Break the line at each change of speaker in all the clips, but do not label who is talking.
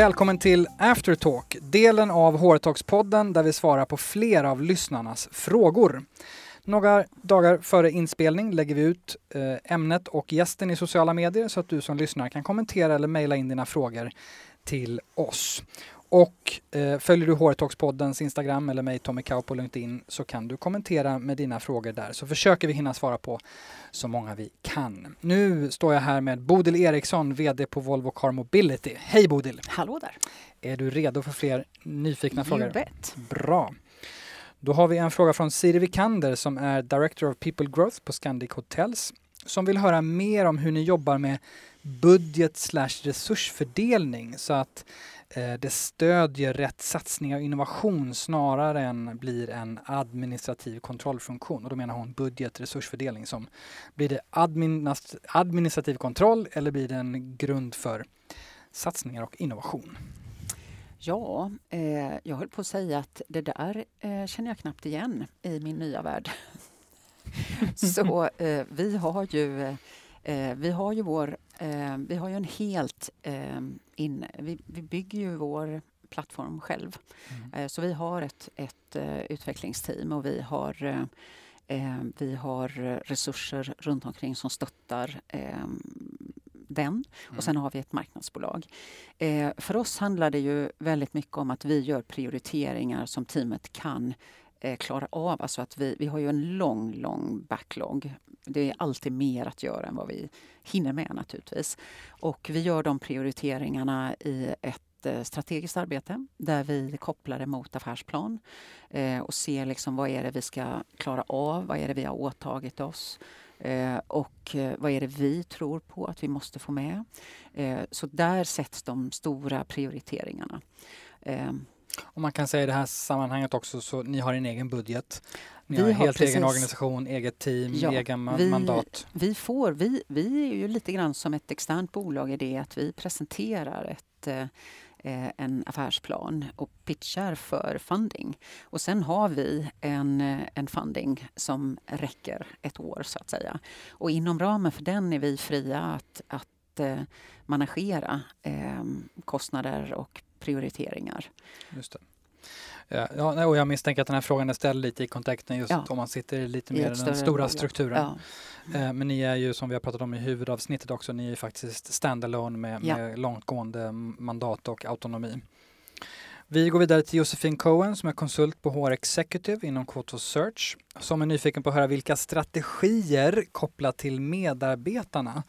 Välkommen till Aftertalk, delen av Hårtalkspodden där vi svarar på flera av lyssnarnas frågor. Några dagar före inspelning lägger vi ut eh, ämnet och gästen i sociala medier så att du som lyssnar kan kommentera eller mejla in dina frågor till oss. Och eh, följer du HR-talks-poddens Instagram eller mig, Tommy Kau på LinkedIn, så kan du kommentera med dina frågor där. Så försöker vi hinna svara på så många vi kan. Nu står jag här med Bodil Eriksson, VD på Volvo Car Mobility. Hej Bodil!
Hallå där!
Är du redo för fler nyfikna frågor?
Bet.
Bra! Då har vi en fråga från Siri Vikander som är Director of People Growth på Scandic Hotels som vill höra mer om hur ni jobbar med budget slash resursfördelning så att Eh, det stödjer rätt satsningar och innovation snarare än blir en administrativ kontrollfunktion. Och då menar hon budget resursfördelning som blir det administrativ kontroll eller blir det en grund för satsningar och innovation?
Ja, eh, jag höll på att säga att det där eh, känner jag knappt igen i min nya värld. Så eh, vi har ju eh, vi har ju vår, eh, vi har ju en helt eh, in, vi, vi bygger ju vår plattform själv. Mm. så vi har ett, ett utvecklingsteam och vi har vi har resurser runt omkring som stöttar den. Mm. Och sen har vi ett marknadsbolag. Eh, för oss handlar det ju väldigt mycket om att vi gör prioriteringar som teamet kan eh, klara av. Alltså att vi, vi har ju en lång, lång backlog. Det är alltid mer att göra än vad vi hinner med naturligtvis. Och vi gör de prioriteringarna i ett eh, strategiskt arbete där vi kopplar det mot affärsplan eh, och ser liksom vad är det vi ska klara av, vad är det vi har åtagit oss Eh, och eh, vad är det vi tror på att vi måste få med? Eh, så där sätts de stora prioriteringarna.
Eh, och man kan säga i det här sammanhanget också så ni har en egen budget. Ni vi har helt precis, egen organisation, eget team, ja, egen
vi,
mandat.
Vi, får, vi, vi är ju lite grann som ett externt bolag i det att vi presenterar ett Eh, en affärsplan och pitchar för funding. Och sen har vi en, en funding som räcker ett år så att säga. Och inom ramen för den är vi fria att, att eh, managera eh, kostnader och prioriteringar.
Just det. Ja, och jag misstänker att den här frågan är ställd lite i kontexten just ja. om man sitter lite mer i den stora strukturen. Ja. Eh, men ni är ju som vi har pratat om i huvudavsnittet också, ni är faktiskt standalone med, ja. med långtgående mandat och autonomi. Vi går vidare till Josefin Cohen som är konsult på HR Executive inom Quotos Search som är nyfiken på att höra vilka strategier kopplat till medarbetarna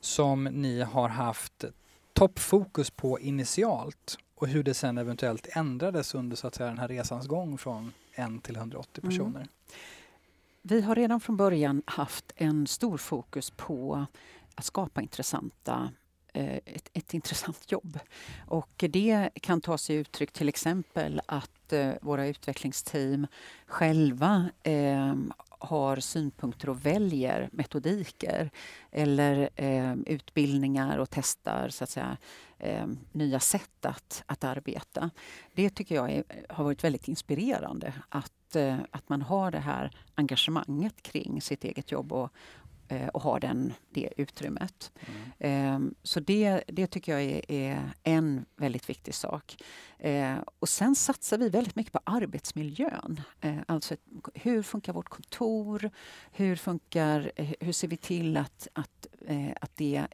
som ni har haft toppfokus på initialt och hur det sen eventuellt ändrades under så att säga, den här resans gång från en till 180 mm. personer. Mm.
Vi har redan från början haft en stor fokus på att skapa intressanta eh, ett, ett, intressant jobb. Och det kan ta sig uttryck till exempel att eh, våra utvecklingsteam själva eh, har synpunkter och väljer metodiker eller eh, utbildningar och testar så att säga, eh, nya sätt att, att arbeta. Det tycker jag är, har varit väldigt inspirerande att, eh, att man har det här engagemanget kring sitt eget jobb och, eh, och har den, det utrymmet. Mm. Ehm, så det, det tycker jag är, är en väldigt viktig sak. Eh, och sen satsar vi väldigt mycket på arbetsmiljön. Eh, alltså hur funkar vårt kontor? Hur, funkar, hur ser vi till att, att, att det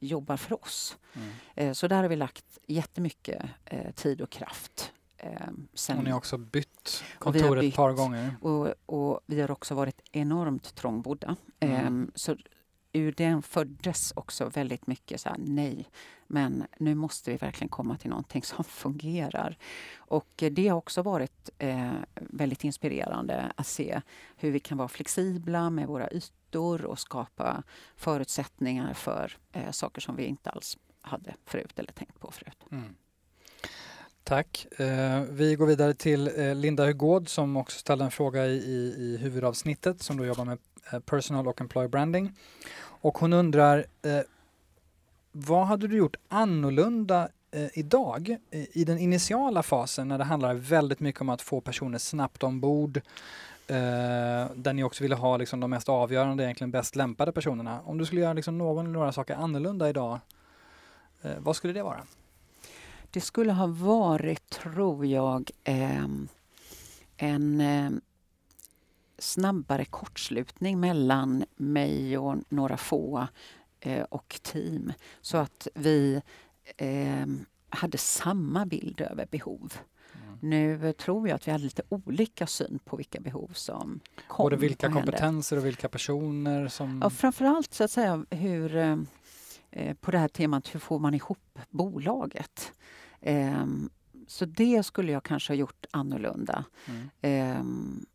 jobbar för oss. Mm. Eh, så där har vi lagt jättemycket eh, tid och kraft.
Eh, sen, och ni har också bytt kontor ett par gånger.
Och, och, vi har också varit enormt trångbodda. Mm. Så ur den föddes också väldigt mycket så här, nej, men nu måste vi verkligen komma till någonting som fungerar. Och eh, det har också varit eh, väldigt inspirerande att se hur vi kan vara flexibla med våra ytor och skapa förutsättningar för eh, saker som vi inte alls hade förut eller tänkt på förut. Mm.
Tack. Eh, vi går vidare till eh, Linda Hugård som också ställde en fråga i, i, i huvudavsnittet som då jobbar med Eh, personal och employer branding. Och hon undrar eh, vad hade du gjort annorlunda eh, idag eh, i den initiala fasen när det handlar väldigt mycket om att få personer snabbt ombord eh, där ni också ville ha liksom, de mest avgörande, egentligen bäst lämpade personerna. Om du skulle göra liksom, någon eller några saker annorlunda idag, eh, vad skulle det vara?
Det skulle ha varit, tror jag, eh, en eh, snabbare kortslutning mellan mig och några få eh, och team. Så att vi eh, hade samma bild över behov. Mm. Nu tror jag att vi hade lite olika syn på vilka behov som kom.
Både vilka kompetenser och vilka personer som...
Ja, framförallt så att säga hur eh, på det här temat, hur får man ihop bolaget? Eh, så det skulle jag kanske ha gjort annorlunda. Mm.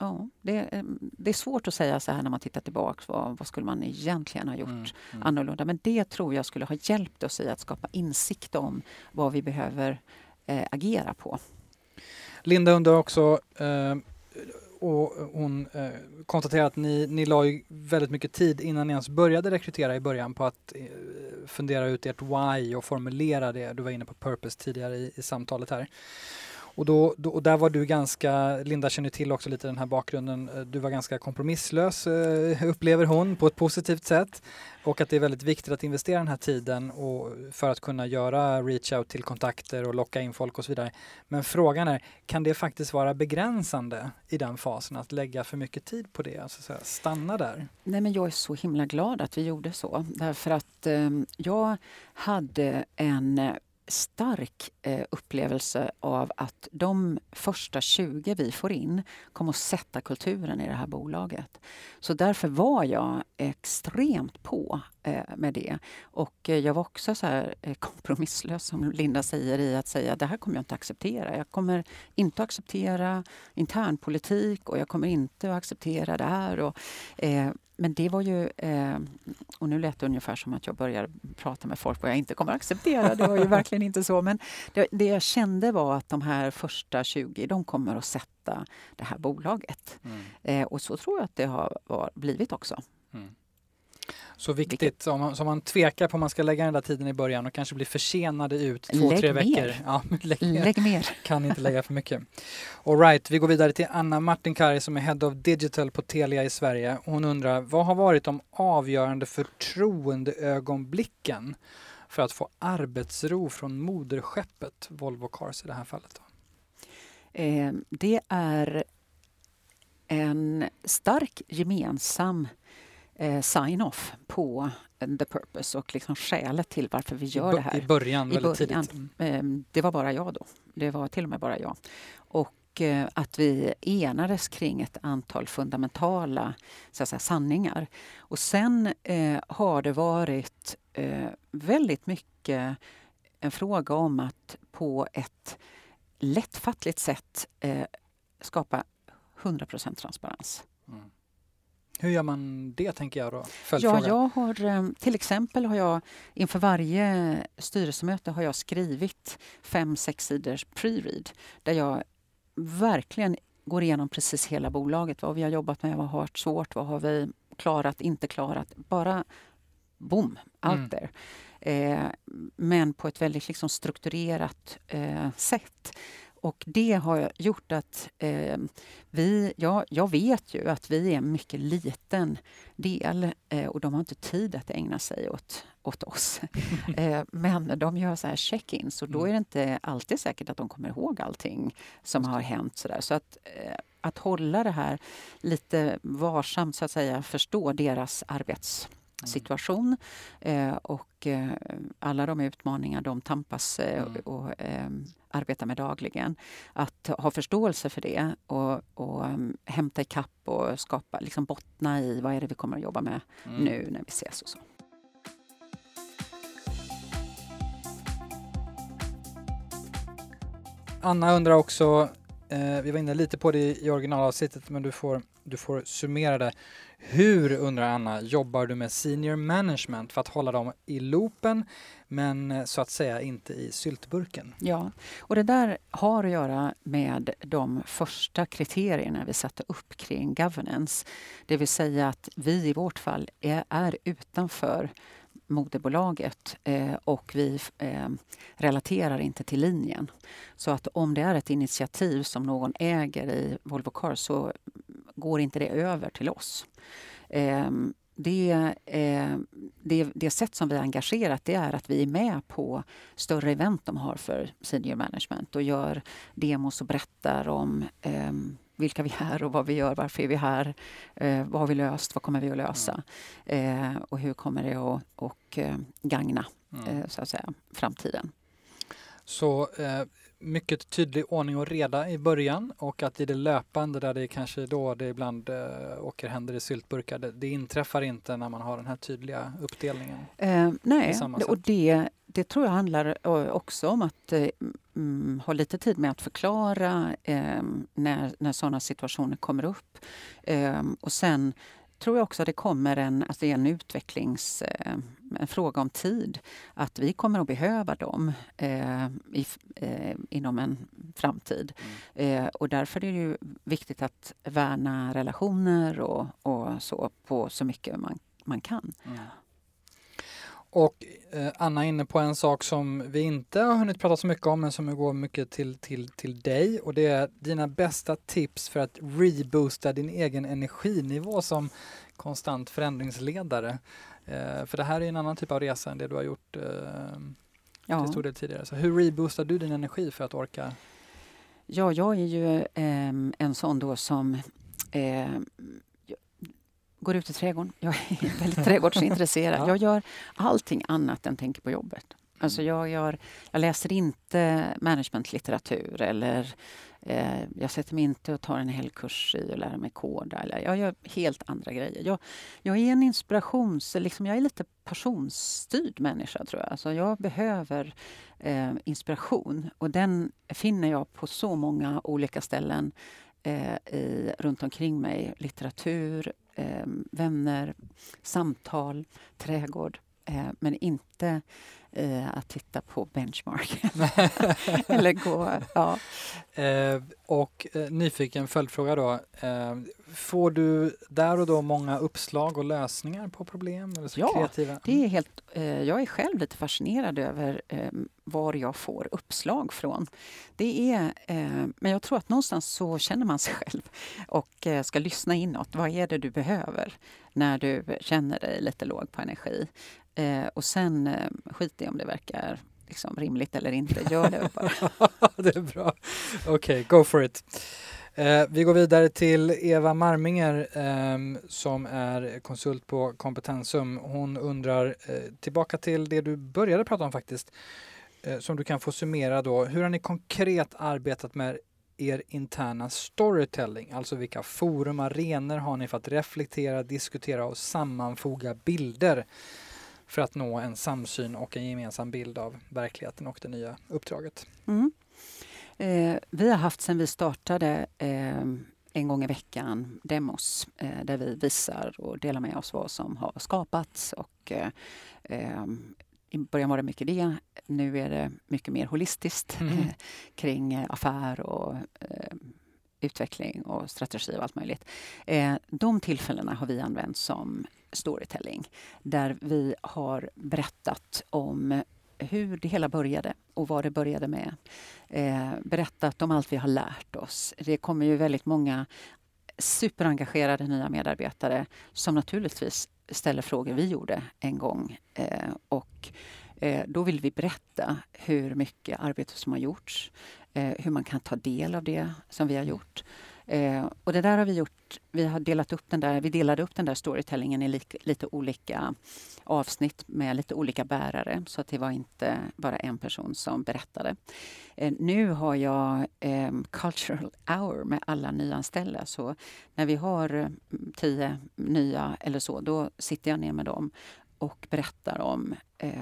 Ja, det, eh, det, är svårt att säga så här när man tittar tillbaka. Vad, vad skulle man egentligen ha gjort mm, mm. annorlunda? Men det tror jag skulle ha hjälpt oss i att skapa insikt om vad vi behöver eh, agera på.
Linda undrar också eh, och hon eh, konstaterar att ni, ni la väldigt mycket tid innan ni ens började rekrytera i början på att eh, fundera ut ert why och formulera det. Du var inne på purpose tidigare i, i samtalet här. Och, då, då, och där var du ganska, Linda känner till också lite den här bakgrunden, eh, du var ganska kompromisslös eh, upplever hon på ett positivt sätt. Och att det är väldigt viktigt att investera den här tiden och för att kunna göra reach out till kontakter och locka in folk och så vidare. Men frågan är, kan det faktiskt vara begränsande i den fasen att lägga för mycket tid på det? Alltså stanna där?
Nej men jag är så himla glad att vi gjorde så. Därför att eh, jag hade en eh, stark eh, upplevelse av att de första 20 vi får in kommer att sätta kulturen i det här bolaget. Så därför var jag extremt på eh, med det. Och eh, jag var också så här kompromisslös som Linda säger i att säga det här kommer jag inte acceptera. Jag kommer inte acceptera internpolitik och jag kommer inte att acceptera det här. Och, eh, men det var ju... Eh, och nu lät det ungefär som att jag börjar prata med folk vad jag inte kommer att acceptera. Det var ju verkligen inte så. Men det, det, jag kände var att de här första 20, de kommer att sätta det här bolaget. Mm. Eh, och så tror jag att det har var, blivit också.
Så viktigt, om man, så man tvekar på om man ska lägga den där tiden i början och kanske bli försenade ut två, lägg tre mer. veckor.
Ja, lägg, mer. lägg mer.
Kan inte lägga för mycket. Alright, vi går vidare till Anna Martinkari som är Head of Digital på Telia i Sverige. Hon undrar, vad har varit de avgörande förtroendeögonblicken för att få arbetsro från moderskeppet Volvo Cars i det här fallet?
Eh, det är en stark gemensam eh, sign-off på the purpose och liksom skälet till varför vi gör det här.
I början, I början.
Mm. Eh, det var bara jag då. Det var till och med bara jag. Och eh, att vi enades kring ett antal fundamentala så säga, sanningar. Och sen eh, har det varit eh, väldigt mycket en fråga om att på ett lättfattligt sätt eh, skapa 100 transparens. Mm.
Hur gör man det, tänker jag då?
Ja, jag har, eh, till exempel har jag inför varje styrelsemöte har jag skrivit fem, sex sidors pre-read där jag verkligen går igenom precis hela bolaget. Vad vi har jobbat med, vad har varit svårt, vad har vi klarat, inte klarat. Bara boom, out mm. there. Eh, men på ett väldigt liksom, strukturerat eh, sätt. Och det har gjort att eh, vi, ja, jag vet ju att vi är en mycket liten del eh, och de har inte tid att ägna sig åt, åt oss. eh, men de gör så här check-ins och då mm. är det inte alltid säkert att de kommer ihåg allting som har hänt. Så, där. så att, eh, att hålla det här lite varsamt, så att säga, förstå deras arbets situation eh, och eh, alla de utmaningar de tampas eh, mm. och eh, arbetar med dagligen. Att ha förståelse för det och, och um, hämta ikapp och skapa, liksom bottna i vad är det vi kommer att jobba med mm. nu när vi ses och så.
Anna undrar också, eh, vi var inne lite på det i originalavsnittet men du får, du får summera det. Hur, undrar Anna, jobbar du med senior management för att hålla dem i loopen men eh, så att säga inte i syltburken?
Ja, och det där har att göra med de första kriterierna vi satte upp kring governance. Det vill säga att vi i vårt fall är, är utanför moderbolaget eh, och vi eh, relaterar inte till linjen. Så att om det är ett initiativ som någon äger i Volvo Cars så går inte det över till oss. Eh, det, eh, det, det sätt som vi är engagerat det är att vi är med på större event de har för senior management och gör demos och berättar om eh, vilka vi är och vad vi gör, varför är vi här, eh, vad har vi löst, vad kommer vi att lösa eh, och hur kommer det att och, eh, gagna mm. Så att säga, framtiden.
Så eh, mycket tydlig ordning och reda i början och att i det löpande där det kanske då det ibland äh, åker händer i syltburkar, det, det, inträffar inte när man har den här tydliga uppdelningen?
Eh, nej, och det, det tror jag handlar också om att eh, mm, ha lite tid med att förklara eh, när, när sådana situationer kommer upp. Eh, och sen tror jag också att det kommer en, alltså en utvecklings... En fråga om tid. Att vi kommer att behöva dem eh, i, eh, inom en framtid. Mm. Eh, och därför är det ju viktigt att värna relationer och, och så på så mycket man, man kan. Mm.
Och eh, Anna är inne på en sak som vi inte har hunnit prata så mycket om men som går mycket till, till, till dig och det är dina bästa tips för att reboosta din egen energinivå som konstant förändringsledare. Eh, för det här är en annan typ av resa än det du har gjort eh, ja. till stor del tidigare. Så hur reboostar du din energi för att orka?
Ja, jag är ju eh, en sån då som eh, går ut i trädgården. Jag är väldigt trädgårdsintresserad. ja. Jag gör allting annat än tänker på jobbet. Alltså jag, gör, jag läser inte managementlitteratur eller eh, jag sätter mig inte och tar en hel kurs i att lära mig koda. Eller jag gör helt andra grejer. Jag, jag är en inspirations... Liksom jag är lite passionsstyrd människa, tror jag. Alltså jag behöver eh, inspiration och den finner jag på så många olika ställen eh, i, runt omkring mig. Litteratur, eh, vänner, samtal, trädgård. Eh, men inte eh, att titta på benchmark. Eller gå, ja.
Eh, och eh, nyfiken följdfråga då. Eh, får du där och då många uppslag och lösningar på problem? Eller så
ja,
kreativa?
det är helt, eh, jag är själv lite fascinerad över eh, var jag får uppslag från. Det är, men jag tror att någonstans så känner man sig själv och ska lyssna inåt. Vad är det du behöver när du känner dig lite låg på energi? Eh, och sen eh, skit i om det verkar liksom, rimligt eller inte. Gör det bara.
det är bra. Okej, okay, go for it. Eh, vi går vidare till Eva Marminger eh, som är konsult på Kompetensum. Hon undrar eh, tillbaka till det du började prata om faktiskt, eh, som du kan få summera då. Hur har ni konkret arbetat med er interna storytelling? Alltså vilka forum, arenor har ni för att reflektera, diskutera och sammanfoga bilder för att nå en samsyn och en gemensam bild av verkligheten och det nya uppdraget.
Mm. Eh, vi har haft sedan vi startade eh, en gång i veckan demos eh, där vi visar och delar med oss vad som har skapats. Och, eh, eh, I början var det mycket det. Nu är det mycket mer holistiskt mm. kring affär och utveckling och strategi och allt möjligt. Eh, de tillfällena har vi använt som storytelling där vi har berättat om hur det hela började och vad det började med. Eh, berättat om allt vi har lärt oss. Det kommer ju väldigt många superengagerade nya medarbetare som naturligtvis ställer frågor vi gjorde en gång. Eh, och eh, då vill vi berätta hur mycket arbete som har gjorts, eh, hur man kan ta del av det som vi har gjort. Eh, och det där har vi gjort. Vi har delat upp den där. Vi delade upp den där storytellingen i li, lite olika avsnitt med lite olika bärare så att det var inte bara en person som berättade. Eh, nu har jag eh, cultural hour med alla nyanställda så när vi har eh, tio nya eller så, då sitter jag ner med dem och berättar om eh,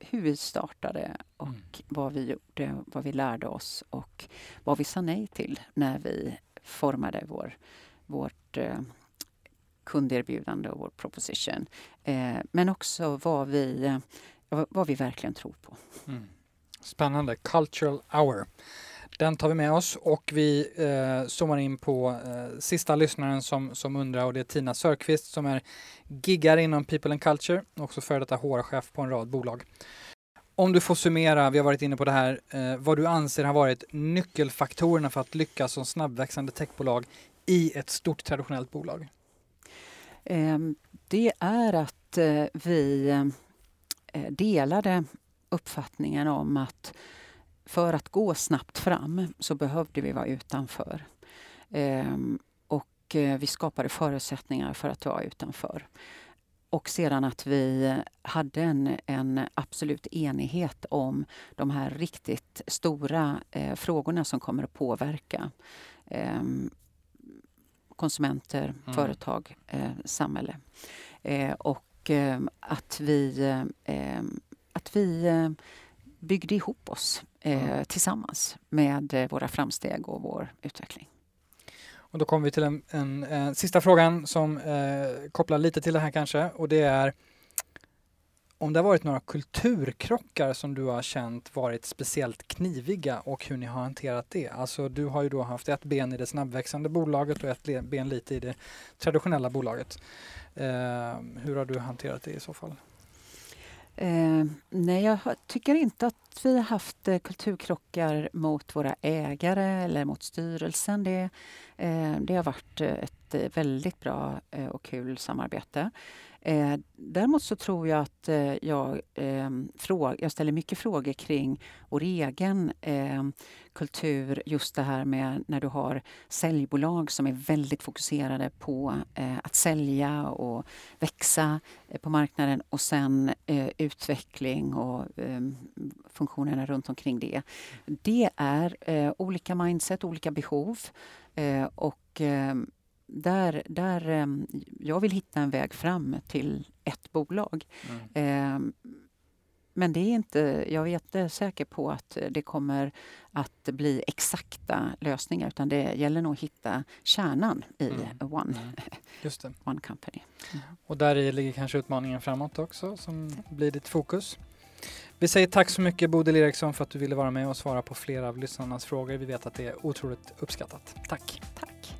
hur vi startade och mm. vad vi gjorde, vad vi lärde oss och vad vi sa nej till när vi formade vår, vårt eh, kunderbjudande och vår proposition. Eh, men också vad vi, eh, vad vi verkligen tror på. Mm.
Spännande. Cultural hour. Den tar vi med oss och vi eh, zoomar in på eh, sista lyssnaren som, som undrar och det är Tina Sörqvist som är giggar inom People and Culture, också före detta HR-chef på en rad bolag. Om du får summera, vi har varit inne på det här, eh, vad du anser har varit nyckelfaktorerna för att lyckas som snabbväxande techbolag i ett stort traditionellt bolag?
Ehm, det är att eh, vi eh, delade uppfattningen om att för att gå snabbt fram så behövde vi vara utanför. Ehm, och eh, vi skapade förutsättningar för att vara utanför. Och sedan att vi hade en, en absolut enighet om de här riktigt stora eh, frågorna som kommer att påverka eh, konsumenter, mm. företag, eh, samhälle. Eh, och eh, att vi, att vi byggde ihop oss mm. tillsammans med våra framsteg och vår utveckling.
Och då kommer vi till en, en, en sista frågan som eh, kopplar lite till det här kanske och det är om det har varit några kulturkrockar som du har känt varit speciellt kniviga och hur ni har hanterat det. Alltså du har ju då haft ett ben i det snabbväxande bolaget och ett ben lite i det traditionella bolaget. Eh, hur har du hanterat det i så fall?
Eh, nej, jag tycker inte att att vi har haft eh, kulturkrockar mot våra ägare eller mot styrelsen. Det, eh, det har varit eh, ett väldigt bra och kul samarbete. Däremot så tror jag att jag, ehm, jag ställer mycket frågor kring vår egen ehm, kultur. Just det här med när du har säljbolag som är väldigt fokuserade på att sälja och växa på marknaden och sen utveckling och ehm, funktionerna runt omkring det. Det är olika mindset, olika behov och där, där ehm, jag vill hitta en väg fram till ett bolag. Mm. Ehm, men det är inte, jag är inte säker på att det kommer att bli exakta lösningar utan det gäller nog att hitta kärnan i mm. One, mm. Just det. one Company.
Mm. Och där ligger kanske utmaningen framåt också som blir ditt fokus. Vi säger tack så mycket Bodil Eriksson för att du ville vara med och svara på flera av lyssnarnas frågor. Vi vet att det är otroligt uppskattat. Tack!
Tack!